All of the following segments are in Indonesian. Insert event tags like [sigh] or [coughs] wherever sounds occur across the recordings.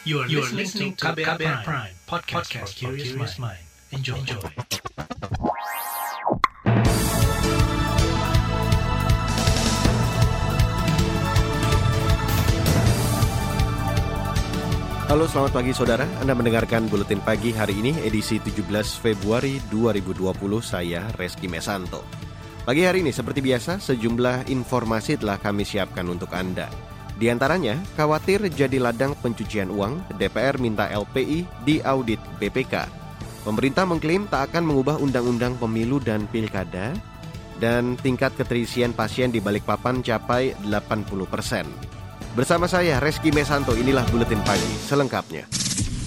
You are, you are listening to KBR, KBR Prime, Prime podcast, podcast for curious mind. Enjoy. Enjoy. Halo selamat pagi saudara, Anda mendengarkan Buletin Pagi hari ini edisi 17 Februari 2020, saya Reski Mesanto. Pagi hari ini seperti biasa sejumlah informasi telah kami siapkan untuk Anda. Di antaranya, khawatir jadi ladang pencucian uang, DPR minta LPI di audit BPK. Pemerintah mengklaim tak akan mengubah undang-undang pemilu dan pilkada, dan tingkat keterisian pasien di Balikpapan capai 80 persen. Bersama saya Reski Mesanto, inilah Buletin Pagi selengkapnya.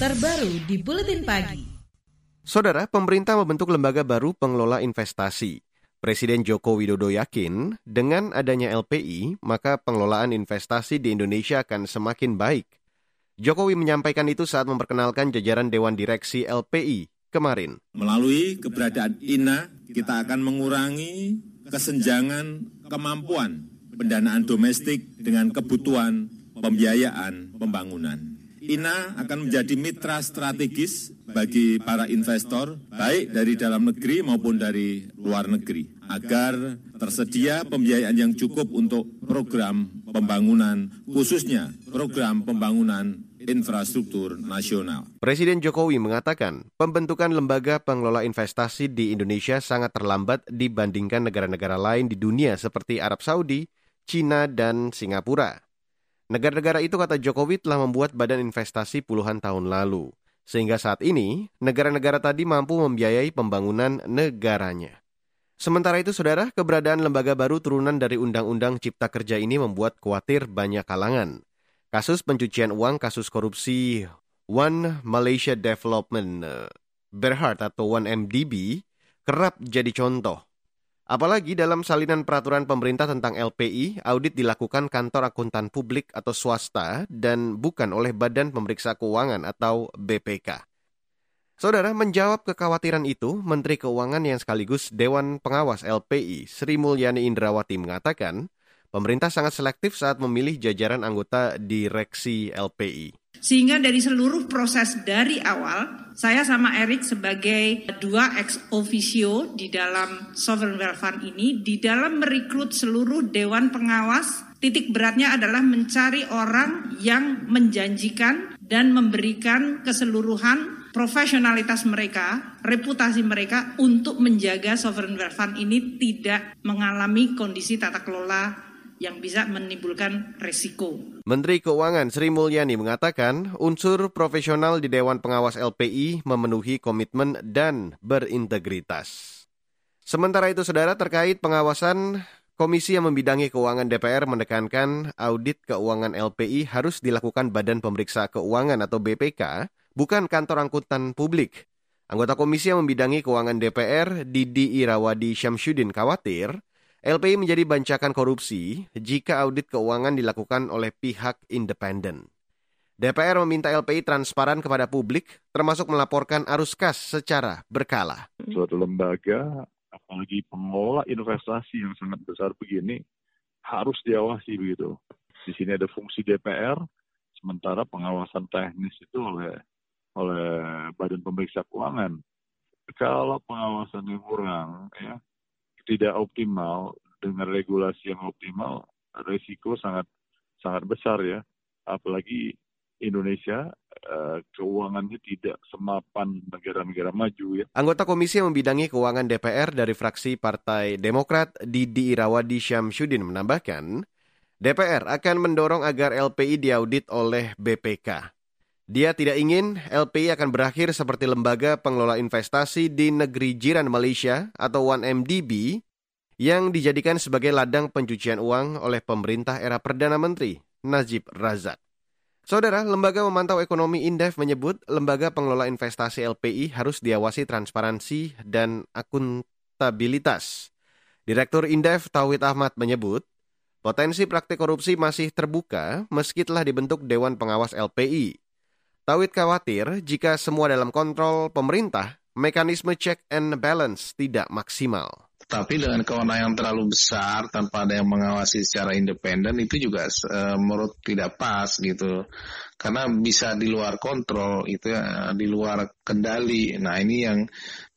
Terbaru di Buletin Pagi. Saudara, pemerintah membentuk lembaga baru pengelola investasi. Presiden Joko Widodo yakin dengan adanya LPI, maka pengelolaan investasi di Indonesia akan semakin baik. Jokowi menyampaikan itu saat memperkenalkan jajaran Dewan Direksi LPI kemarin. Melalui keberadaan INA, kita akan mengurangi kesenjangan kemampuan pendanaan domestik dengan kebutuhan pembiayaan pembangunan. INA akan menjadi mitra strategis bagi para investor, baik dari dalam negeri maupun dari luar negeri, agar tersedia pembiayaan yang cukup untuk program pembangunan, khususnya program pembangunan infrastruktur nasional. Presiden Jokowi mengatakan pembentukan lembaga pengelola investasi di Indonesia sangat terlambat dibandingkan negara-negara lain di dunia seperti Arab Saudi, Cina, dan Singapura. Negara-negara itu kata Jokowi telah membuat badan investasi puluhan tahun lalu. Sehingga saat ini, negara-negara tadi mampu membiayai pembangunan negaranya. Sementara itu, saudara, keberadaan lembaga baru turunan dari Undang-Undang Cipta Kerja ini membuat khawatir banyak kalangan. Kasus pencucian uang, kasus korupsi One Malaysia Development eh, Berhad atau One MDB kerap jadi contoh. Apalagi dalam salinan peraturan pemerintah tentang LPI, audit dilakukan kantor akuntan publik atau swasta dan bukan oleh Badan Pemeriksa Keuangan atau BPK. Saudara menjawab kekhawatiran itu, Menteri Keuangan yang sekaligus Dewan Pengawas LPI, Sri Mulyani Indrawati mengatakan, pemerintah sangat selektif saat memilih jajaran anggota direksi LPI. Sehingga dari seluruh proses dari awal, saya sama Erik sebagai dua ex officio di dalam Sovereign Wealth Fund ini, di dalam merekrut seluruh dewan pengawas, titik beratnya adalah mencari orang yang menjanjikan dan memberikan keseluruhan profesionalitas mereka, reputasi mereka untuk menjaga Sovereign Wealth Fund ini tidak mengalami kondisi tata kelola yang bisa menimbulkan resiko. Menteri Keuangan Sri Mulyani mengatakan unsur profesional di Dewan Pengawas LPI memenuhi komitmen dan berintegritas. Sementara itu, saudara, terkait pengawasan Komisi yang membidangi keuangan DPR menekankan audit keuangan LPI harus dilakukan Badan Pemeriksa Keuangan atau BPK, bukan kantor angkutan publik. Anggota komisi yang membidangi keuangan DPR, Didi Irawadi Syamsuddin khawatir LPI menjadi bancakan korupsi jika audit keuangan dilakukan oleh pihak independen. DPR meminta LPI transparan kepada publik, termasuk melaporkan arus kas secara berkala. Suatu lembaga, apalagi pengelola investasi yang sangat besar begini, harus diawasi begitu. Di sini ada fungsi DPR, sementara pengawasan teknis itu oleh oleh Badan Pemeriksa Keuangan. Kalau pengawasannya kurang, ya tidak optimal dengan regulasi yang optimal resiko sangat sangat besar ya apalagi Indonesia uh, keuangannya tidak semapan negara-negara maju ya. Anggota komisi yang membidangi keuangan DPR dari fraksi Partai Demokrat Didi Irawadi Syamsuddin menambahkan, DPR akan mendorong agar LPI diaudit oleh BPK. Dia tidak ingin LPI akan berakhir seperti lembaga pengelola investasi di negeri jiran Malaysia atau 1MDB yang dijadikan sebagai ladang pencucian uang oleh pemerintah era Perdana Menteri Najib Razak. Saudara, Lembaga Memantau Ekonomi Indef menyebut lembaga pengelola investasi LPI harus diawasi transparansi dan akuntabilitas. Direktur Indef Tauhid Ahmad menyebut, potensi praktik korupsi masih terbuka meski telah dibentuk Dewan Pengawas LPI. Tauhid khawatir jika semua dalam kontrol pemerintah, mekanisme check and balance tidak maksimal Tapi dengan kewenangan yang terlalu besar tanpa ada yang mengawasi secara independen itu juga uh, menurut tidak pas gitu. Karena bisa di luar kontrol itu ya, di luar kendali. Nah ini yang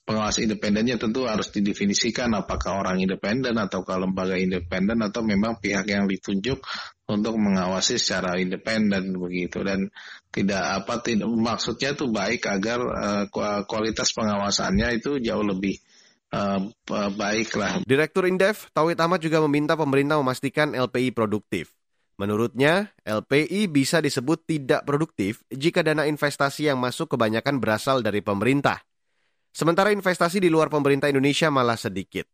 pengawas independennya tentu harus didefinisikan apakah orang independen atau lembaga independen atau memang pihak yang ditunjuk untuk mengawasi secara independen begitu dan tidak apa tidak maksudnya itu baik agar uh, kualitas pengawasannya itu jauh lebih uh, baiklah. Direktur Indef Tauhid Ahmad juga meminta pemerintah memastikan LPI produktif. Menurutnya, LPI bisa disebut tidak produktif jika dana investasi yang masuk kebanyakan berasal dari pemerintah. Sementara investasi di luar pemerintah Indonesia malah sedikit.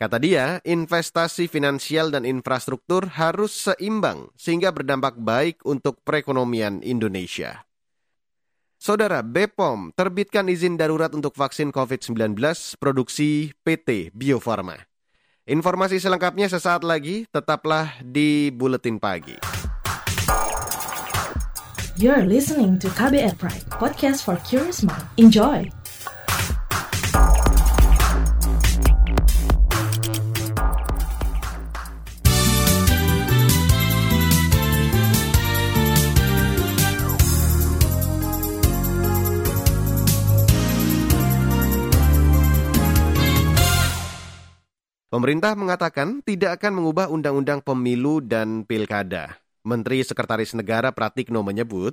Kata dia, investasi finansial dan infrastruktur harus seimbang sehingga berdampak baik untuk perekonomian Indonesia. Saudara BPOM terbitkan izin darurat untuk vaksin COVID-19 produksi PT Bio Farma. Informasi selengkapnya sesaat lagi, tetaplah di Buletin Pagi. You're listening to KBR Pride, podcast for curious mind. Enjoy! Pemerintah mengatakan tidak akan mengubah undang-undang pemilu dan pilkada. Menteri Sekretaris Negara Pratikno menyebut,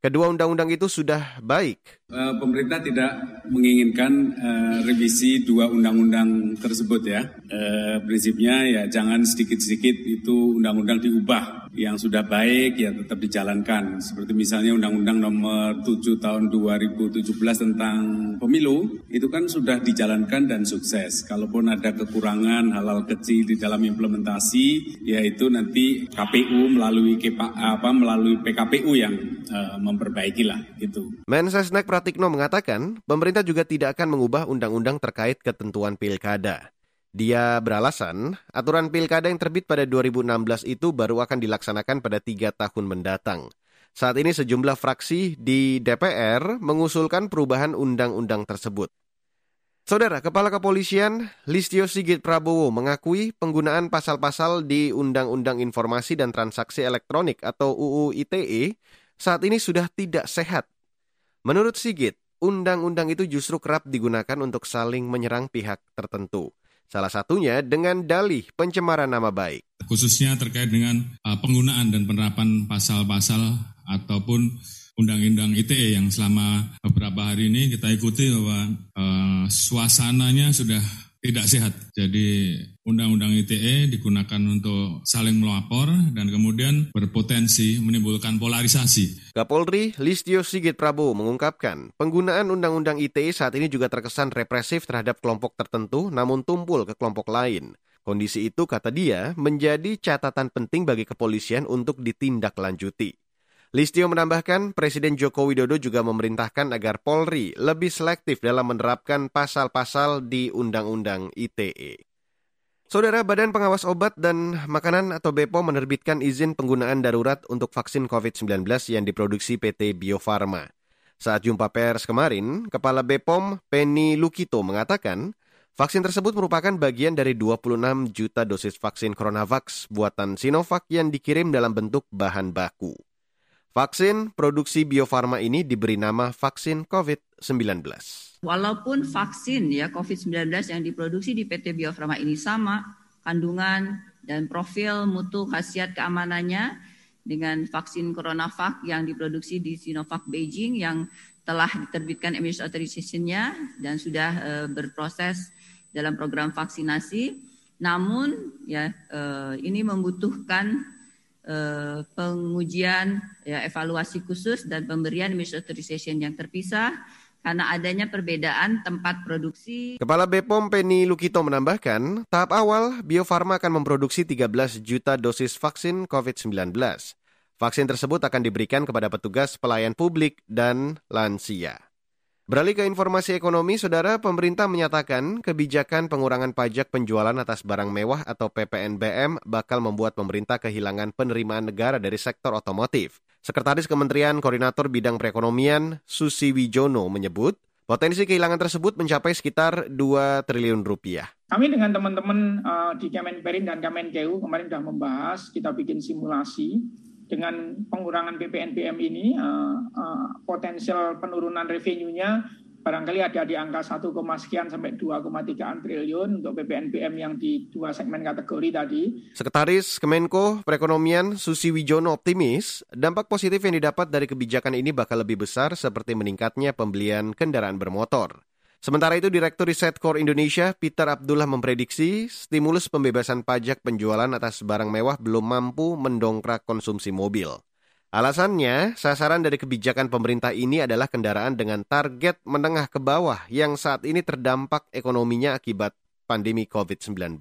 kedua undang-undang itu sudah baik. Eh, pemerintah tidak menginginkan uh, revisi dua undang-undang tersebut ya. Uh, prinsipnya ya jangan sedikit-sedikit itu undang-undang diubah yang sudah baik ya tetap dijalankan. Seperti misalnya Undang-Undang Nomor 7 Tahun 2017 tentang Pemilu itu kan sudah dijalankan dan sukses. Kalaupun ada kekurangan hal-hal kecil di dalam implementasi, yaitu nanti KPU melalui KPA, apa melalui PKPU yang uh, memperbaiki lah itu. Mensesnek Pratikno mengatakan, pemerintah juga tidak akan mengubah undang-undang terkait ketentuan pilkada. Dia beralasan, aturan pilkada yang terbit pada 2016 itu baru akan dilaksanakan pada tiga tahun mendatang. Saat ini sejumlah fraksi di DPR mengusulkan perubahan undang-undang tersebut. Saudara, Kepala Kepolisian Listio Sigit Prabowo mengakui penggunaan pasal-pasal di Undang-Undang Informasi dan Transaksi Elektronik atau UU ITE saat ini sudah tidak sehat. Menurut Sigit, undang-undang itu justru kerap digunakan untuk saling menyerang pihak tertentu. Salah satunya dengan dalih pencemaran nama baik. Khususnya terkait dengan uh, penggunaan dan penerapan pasal-pasal ataupun undang-undang ITE yang selama beberapa hari ini kita ikuti bahwa uh, suasananya sudah tidak sehat. Jadi Undang-Undang ITE digunakan untuk saling melapor dan kemudian berpotensi menimbulkan polarisasi. Kapolri Listio Sigit Prabowo mengungkapkan, penggunaan Undang-Undang ITE saat ini juga terkesan represif terhadap kelompok tertentu namun tumpul ke kelompok lain. Kondisi itu, kata dia, menjadi catatan penting bagi kepolisian untuk ditindaklanjuti. Listio menambahkan, Presiden Joko Widodo juga memerintahkan agar Polri lebih selektif dalam menerapkan pasal-pasal di Undang-Undang ITE. Saudara Badan Pengawas Obat dan Makanan atau BPOM menerbitkan izin penggunaan darurat untuk vaksin COVID-19 yang diproduksi PT Bio Farma. Saat jumpa pers kemarin, Kepala BPOM Penny Lukito mengatakan, vaksin tersebut merupakan bagian dari 26 juta dosis vaksin CoronaVax buatan Sinovac yang dikirim dalam bentuk bahan baku. Vaksin produksi Bio Farma ini diberi nama vaksin COVID-19. Walaupun vaksin ya COVID-19 yang diproduksi di PT Bio Farma ini sama kandungan dan profil mutu khasiat keamanannya dengan vaksin CoronaVac yang diproduksi di Sinovac Beijing yang telah diterbitkan emission authorization-nya dan sudah e, berproses dalam program vaksinasi. Namun ya e, ini membutuhkan eh, pengujian ya, evaluasi khusus dan pemberian mission authorization yang terpisah karena adanya perbedaan tempat produksi. Kepala Bepom Penny Lukito menambahkan, tahap awal Bio Farma akan memproduksi 13 juta dosis vaksin COVID-19. Vaksin tersebut akan diberikan kepada petugas pelayan publik dan lansia. Beralih ke informasi ekonomi, saudara pemerintah menyatakan kebijakan pengurangan pajak penjualan atas barang mewah atau PPNBM bakal membuat pemerintah kehilangan penerimaan negara dari sektor otomotif. Sekretaris Kementerian Koordinator Bidang Perekonomian Susi Wijono menyebut, potensi kehilangan tersebut mencapai sekitar 2 triliun rupiah. Kami dengan teman-teman uh, di Kemenperin dan Kemenkeu kemarin sudah membahas, kita bikin simulasi dengan pengurangan BPNBM ini uh, uh, potensial penurunan revenue-nya barangkali ada di angka 1, sekian sampai 2,3 triliun untuk BPNBM yang di dua segmen kategori tadi. Sekretaris Kemenko Perekonomian Susi Wijono optimis dampak positif yang didapat dari kebijakan ini bakal lebih besar seperti meningkatnya pembelian kendaraan bermotor. Sementara itu, Direktur Riset Core Indonesia, Peter Abdullah memprediksi stimulus pembebasan pajak penjualan atas barang mewah belum mampu mendongkrak konsumsi mobil. Alasannya, sasaran dari kebijakan pemerintah ini adalah kendaraan dengan target menengah ke bawah yang saat ini terdampak ekonominya akibat pandemi COVID-19.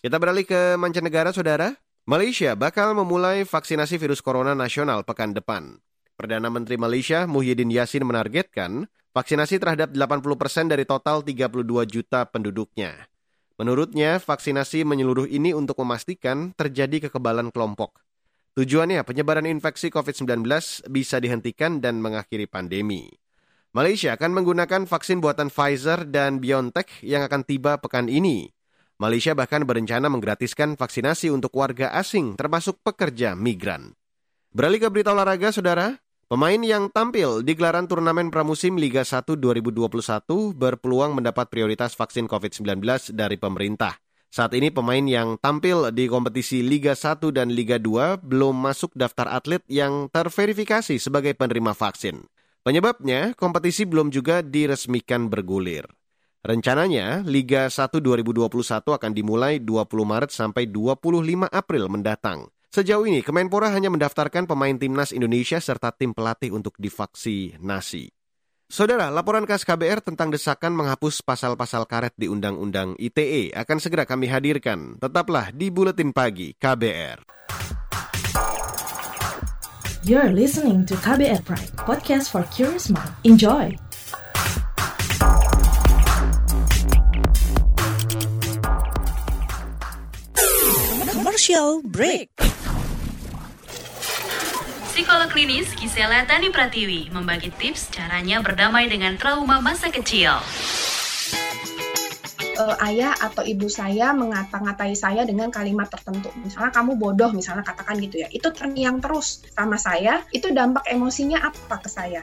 Kita beralih ke mancanegara, saudara. Malaysia bakal memulai vaksinasi virus corona nasional pekan depan. Perdana Menteri Malaysia Muhyiddin Yassin menargetkan vaksinasi terhadap 80 persen dari total 32 juta penduduknya. Menurutnya, vaksinasi menyeluruh ini untuk memastikan terjadi kekebalan kelompok. Tujuannya penyebaran infeksi COVID-19 bisa dihentikan dan mengakhiri pandemi. Malaysia akan menggunakan vaksin buatan Pfizer dan BioNTech yang akan tiba pekan ini. Malaysia bahkan berencana menggratiskan vaksinasi untuk warga asing termasuk pekerja migran. Beralih ke berita olahraga, saudara. Pemain yang tampil di gelaran turnamen pramusim Liga 1 2021 berpeluang mendapat prioritas vaksin COVID-19 dari pemerintah. Saat ini pemain yang tampil di kompetisi Liga 1 dan Liga 2 belum masuk daftar atlet yang terverifikasi sebagai penerima vaksin. Penyebabnya, kompetisi belum juga diresmikan bergulir. Rencananya, Liga 1 2021 akan dimulai 20 Maret sampai 25 April mendatang. Sejauh ini, Kemenpora hanya mendaftarkan pemain timnas Indonesia serta tim pelatih untuk divaksinasi. Saudara, laporan khas KBR tentang desakan menghapus pasal-pasal karet di Undang-Undang ITE akan segera kami hadirkan. Tetaplah di Buletin Pagi KBR. You're listening to KBR Pride, podcast for curious mind. Enjoy! Commercial break. Psikolog klinis Gisela Tani Pratiwi membagi tips caranya berdamai dengan trauma masa kecil. Uh, ayah atau ibu saya mengata-ngatai saya dengan kalimat tertentu. Misalnya kamu bodoh, misalnya katakan gitu ya. Itu terngiang terus sama saya, itu dampak emosinya apa ke saya?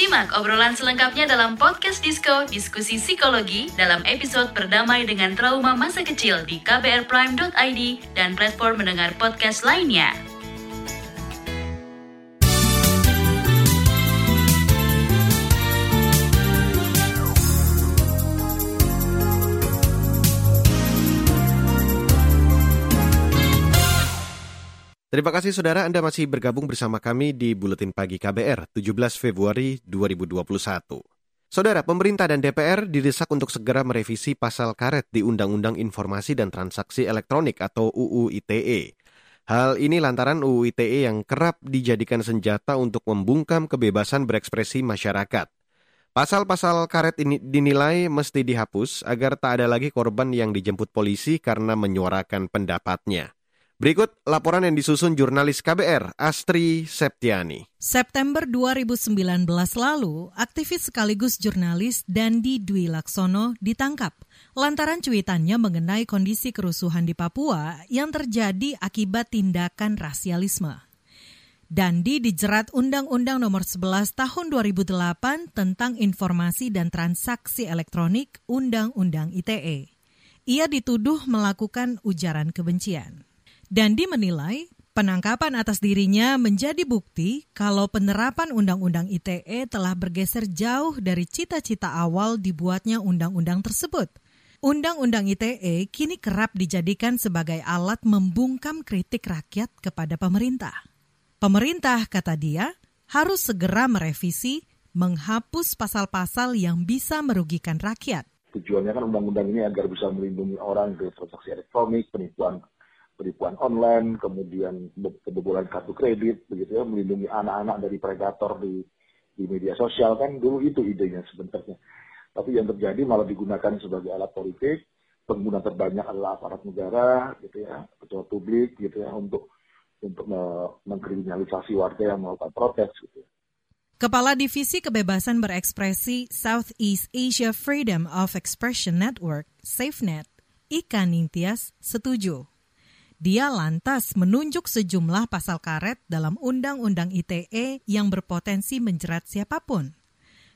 Simak obrolan selengkapnya dalam podcast Disko Diskusi Psikologi dalam episode Berdamai dengan Trauma Masa Kecil di kbrprime.id dan platform mendengar podcast lainnya. Terima kasih saudara Anda masih bergabung bersama kami di Buletin Pagi KBR 17 Februari 2021. Saudara, pemerintah dan DPR didesak untuk segera merevisi pasal karet di Undang-Undang Informasi dan Transaksi Elektronik atau UU ITE. Hal ini lantaran UU ITE yang kerap dijadikan senjata untuk membungkam kebebasan berekspresi masyarakat. Pasal-pasal karet ini dinilai mesti dihapus agar tak ada lagi korban yang dijemput polisi karena menyuarakan pendapatnya. Berikut laporan yang disusun jurnalis KBR Astri Septiani. September 2019 lalu, aktivis sekaligus jurnalis Dandi Dwi Laksono ditangkap lantaran cuitannya mengenai kondisi kerusuhan di Papua yang terjadi akibat tindakan rasialisme. Dandi dijerat Undang-Undang Nomor 11 Tahun 2008 tentang Informasi dan Transaksi Elektronik Undang-Undang ITE. Ia dituduh melakukan ujaran kebencian. Dandi menilai penangkapan atas dirinya menjadi bukti kalau penerapan Undang-Undang ITE telah bergeser jauh dari cita-cita awal dibuatnya undang-undang tersebut. Undang-Undang ITE kini kerap dijadikan sebagai alat membungkam kritik rakyat kepada pemerintah. Pemerintah, kata dia, harus segera merevisi, menghapus pasal-pasal yang bisa merugikan rakyat. Tujuannya kan undang-undang ini agar bisa melindungi orang dari transaksi elektronik, penipuan penipuan online, kemudian kebobolan kartu kredit, begitu ya, melindungi anak-anak dari predator di di media sosial kan dulu itu idenya sebenarnya. Tapi yang terjadi malah digunakan sebagai alat politik, pengguna terbanyak adalah aparat negara, gitu ya, pejabat publik, gitu ya, untuk untuk mengkriminalisasi warga yang melakukan protes, gitu ya. Kepala Divisi Kebebasan Berekspresi Southeast Asia Freedom of Expression Network, SafeNet, Ika Ningtyas, setuju. Dia lantas menunjuk sejumlah pasal karet dalam Undang-Undang ITE yang berpotensi menjerat siapa pun.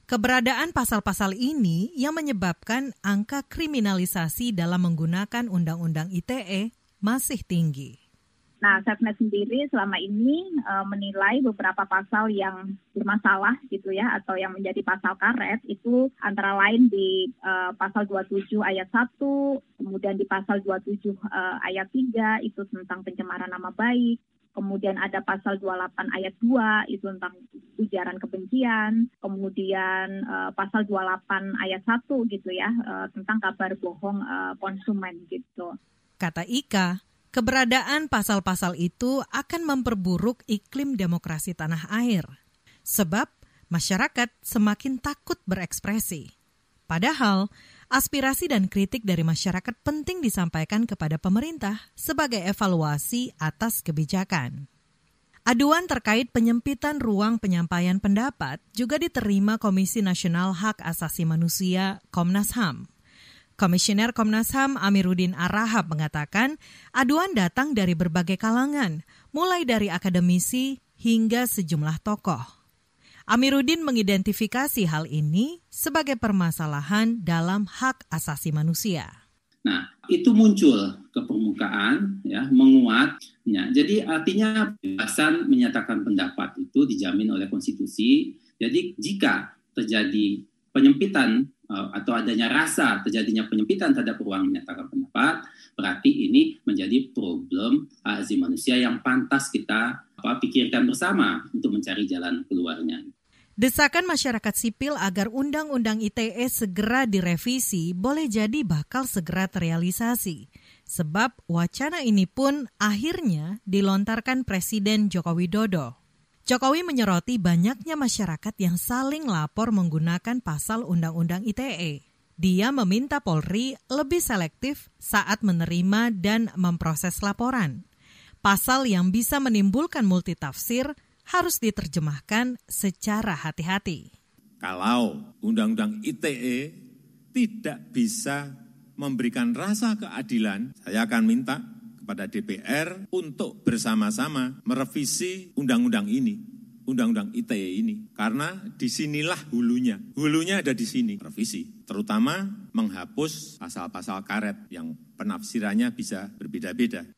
Keberadaan pasal-pasal ini yang menyebabkan angka kriminalisasi dalam menggunakan Undang-Undang ITE masih tinggi. Nah, Safenet sendiri selama ini uh, menilai beberapa pasal yang bermasalah gitu ya atau yang menjadi pasal karet itu antara lain di uh, pasal 27 ayat 1, kemudian di pasal 27 uh, eh, ayat 3 itu tentang pencemaran nama baik, kemudian ada pasal 28 ayat 2 itu tentang ujaran kebencian, kemudian uh, pasal 28 ayat 1 gitu ya uh, tentang kabar bohong uh, konsumen gitu. Kata Ika, Keberadaan pasal-pasal itu akan memperburuk iklim demokrasi tanah air, sebab masyarakat semakin takut berekspresi. Padahal, aspirasi dan kritik dari masyarakat penting disampaikan kepada pemerintah sebagai evaluasi atas kebijakan. Aduan terkait penyempitan ruang penyampaian pendapat juga diterima Komisi Nasional Hak Asasi Manusia Komnas HAM. Komisioner Komnas HAM Amiruddin Arahab mengatakan aduan datang dari berbagai kalangan, mulai dari akademisi hingga sejumlah tokoh. Amiruddin mengidentifikasi hal ini sebagai permasalahan dalam hak asasi manusia. Nah, itu muncul ke permukaan, ya, menguat. Ya, jadi artinya kebebasan menyatakan pendapat itu dijamin oleh konstitusi. Jadi jika terjadi penyempitan atau adanya rasa terjadinya penyempitan terhadap ruang menyatakan pendapat, berarti ini menjadi problem asasi manusia yang pantas kita apa, pikirkan bersama untuk mencari jalan keluarnya. Desakan masyarakat sipil agar Undang-Undang ITE segera direvisi boleh jadi bakal segera terrealisasi. Sebab wacana ini pun akhirnya dilontarkan Presiden Joko Widodo. Jokowi menyoroti banyaknya masyarakat yang saling lapor menggunakan pasal Undang-Undang ITE. Dia meminta Polri lebih selektif saat menerima dan memproses laporan. Pasal yang bisa menimbulkan multitafsir harus diterjemahkan secara hati-hati. Kalau Undang-Undang ITE tidak bisa memberikan rasa keadilan, saya akan minta kepada DPR untuk bersama-sama merevisi undang-undang ini, undang-undang ITE ini. Karena di sinilah hulunya. Hulunya ada di sini, revisi. Terutama menghapus pasal-pasal karet yang penafsirannya bisa berbeda-beda.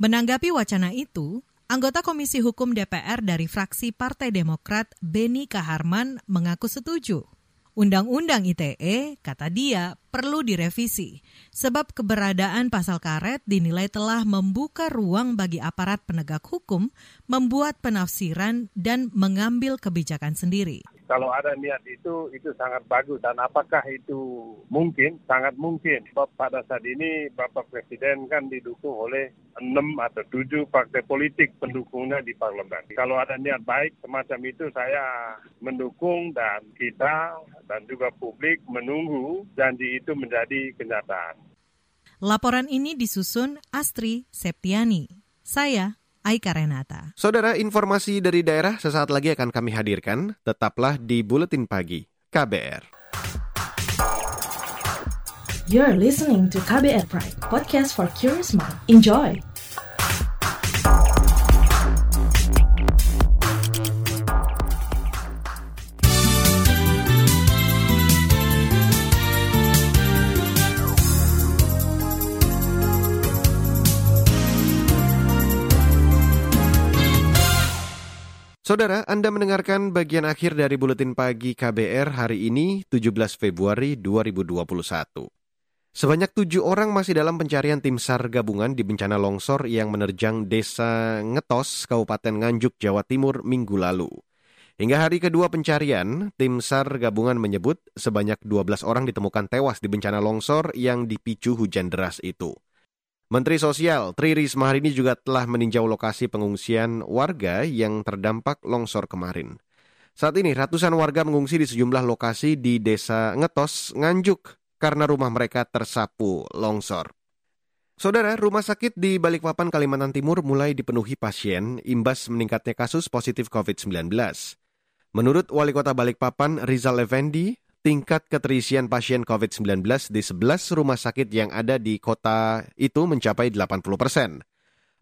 Menanggapi wacana itu, anggota Komisi Hukum DPR dari fraksi Partai Demokrat Beni Kaharman mengaku setuju. Undang-undang ITE, kata dia, perlu direvisi, sebab keberadaan pasal karet dinilai telah membuka ruang bagi aparat penegak hukum membuat penafsiran dan mengambil kebijakan sendiri kalau ada niat itu, itu sangat bagus. Dan apakah itu mungkin? Sangat mungkin. Sebab pada saat ini Bapak Presiden kan didukung oleh enam atau tujuh partai politik pendukungnya di parlemen. Kalau ada niat baik semacam itu saya mendukung dan kita dan juga publik menunggu janji itu menjadi kenyataan. Laporan ini disusun Astri Septiani. Saya Aika Renata. Saudara, informasi dari daerah sesaat lagi akan kami hadirkan. Tetaplah di Buletin Pagi KBR. You're listening to KBR Pride, podcast for curious mind. Enjoy! Saudara, Anda mendengarkan bagian akhir dari Buletin Pagi KBR hari ini, 17 Februari 2021. Sebanyak tujuh orang masih dalam pencarian tim SAR gabungan di bencana longsor yang menerjang desa Ngetos, Kabupaten Nganjuk, Jawa Timur minggu lalu. Hingga hari kedua pencarian, tim SAR gabungan menyebut sebanyak 12 orang ditemukan tewas di bencana longsor yang dipicu hujan deras itu. Menteri Sosial Tri Risma hari ini juga telah meninjau lokasi pengungsian warga yang terdampak longsor kemarin. Saat ini ratusan warga mengungsi di sejumlah lokasi di Desa Ngetos, Nganjuk, karena rumah mereka tersapu longsor. Saudara, rumah sakit di Balikpapan, Kalimantan Timur mulai dipenuhi pasien imbas meningkatnya kasus positif COVID-19. Menurut Wali Kota Balikpapan, Rizal Effendi, tingkat keterisian pasien COVID-19 di 11 rumah sakit yang ada di kota itu mencapai 80 persen.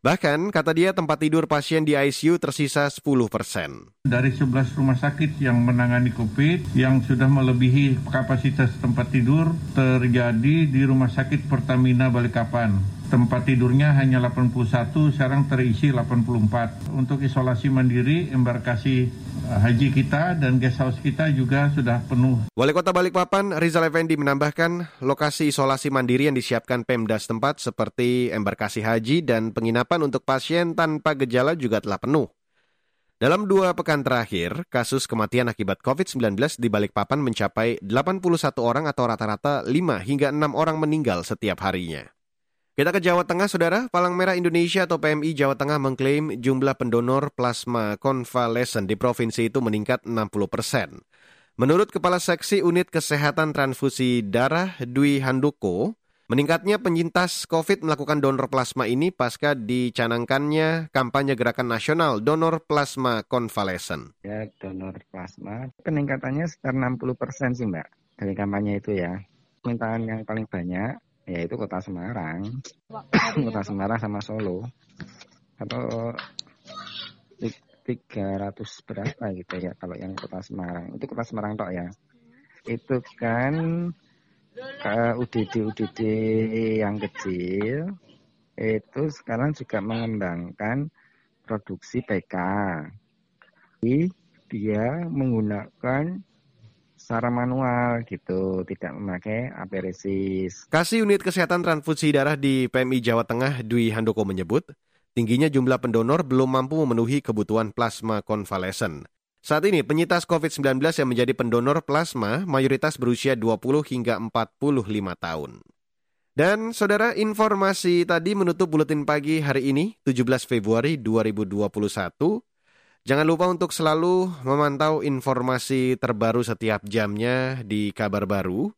Bahkan, kata dia, tempat tidur pasien di ICU tersisa 10 persen. Dari 11 rumah sakit yang menangani COVID yang sudah melebihi kapasitas tempat tidur terjadi di Rumah Sakit Pertamina Balikpapan. Tempat tidurnya hanya 81, sekarang terisi 84. Untuk isolasi mandiri, embarkasi eh, haji kita dan guest house kita juga sudah penuh. Wali Kota Balikpapan, Rizal Effendi menambahkan lokasi isolasi mandiri yang disiapkan Pemda setempat seperti embarkasi haji dan penginapan untuk pasien tanpa gejala juga telah penuh. Dalam dua pekan terakhir, kasus kematian akibat COVID-19 di Balikpapan mencapai 81 orang atau rata-rata 5 hingga 6 orang meninggal setiap harinya. Kita ke Jawa Tengah, Saudara. Palang Merah Indonesia atau PMI Jawa Tengah mengklaim jumlah pendonor plasma konvalesen di provinsi itu meningkat 60 persen. Menurut Kepala Seksi Unit Kesehatan Transfusi Darah Dwi Handoko, meningkatnya penyintas COVID melakukan donor plasma ini pasca dicanangkannya kampanye gerakan nasional donor plasma konvalesen. Ya, donor plasma peningkatannya sekitar 60 persen sih Mbak dari kampanye itu ya. Permintaan yang paling banyak yaitu kota Semarang, [coughs] kota Semarang sama Solo, atau 300 berapa gitu ya kalau yang kota Semarang. Itu kota Semarang tok ya. Itu kan ke UDD UDD yang kecil itu sekarang juga mengembangkan produksi PK dia menggunakan secara manual gitu, tidak memakai aperesis. Kasih Unit Kesehatan Transfusi Darah di PMI Jawa Tengah Dwi Handoko menyebut, tingginya jumlah pendonor belum mampu memenuhi kebutuhan plasma konvalesen. Saat ini penyintas COVID-19 yang menjadi pendonor plasma mayoritas berusia 20 hingga 45 tahun. Dan saudara informasi tadi menutup buletin pagi hari ini 17 Februari 2021. Jangan lupa untuk selalu memantau informasi terbaru setiap jamnya di kabar baru.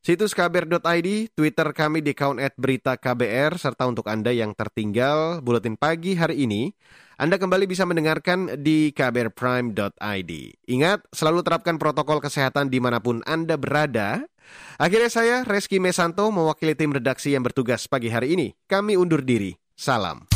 Situs kbr.id, Twitter kami di account at berita KBR, serta untuk Anda yang tertinggal buletin pagi hari ini, Anda kembali bisa mendengarkan di kbrprime.id. Ingat, selalu terapkan protokol kesehatan di mana pun Anda berada. Akhirnya saya, Reski Mesanto, mewakili tim redaksi yang bertugas pagi hari ini. Kami undur diri. Salam.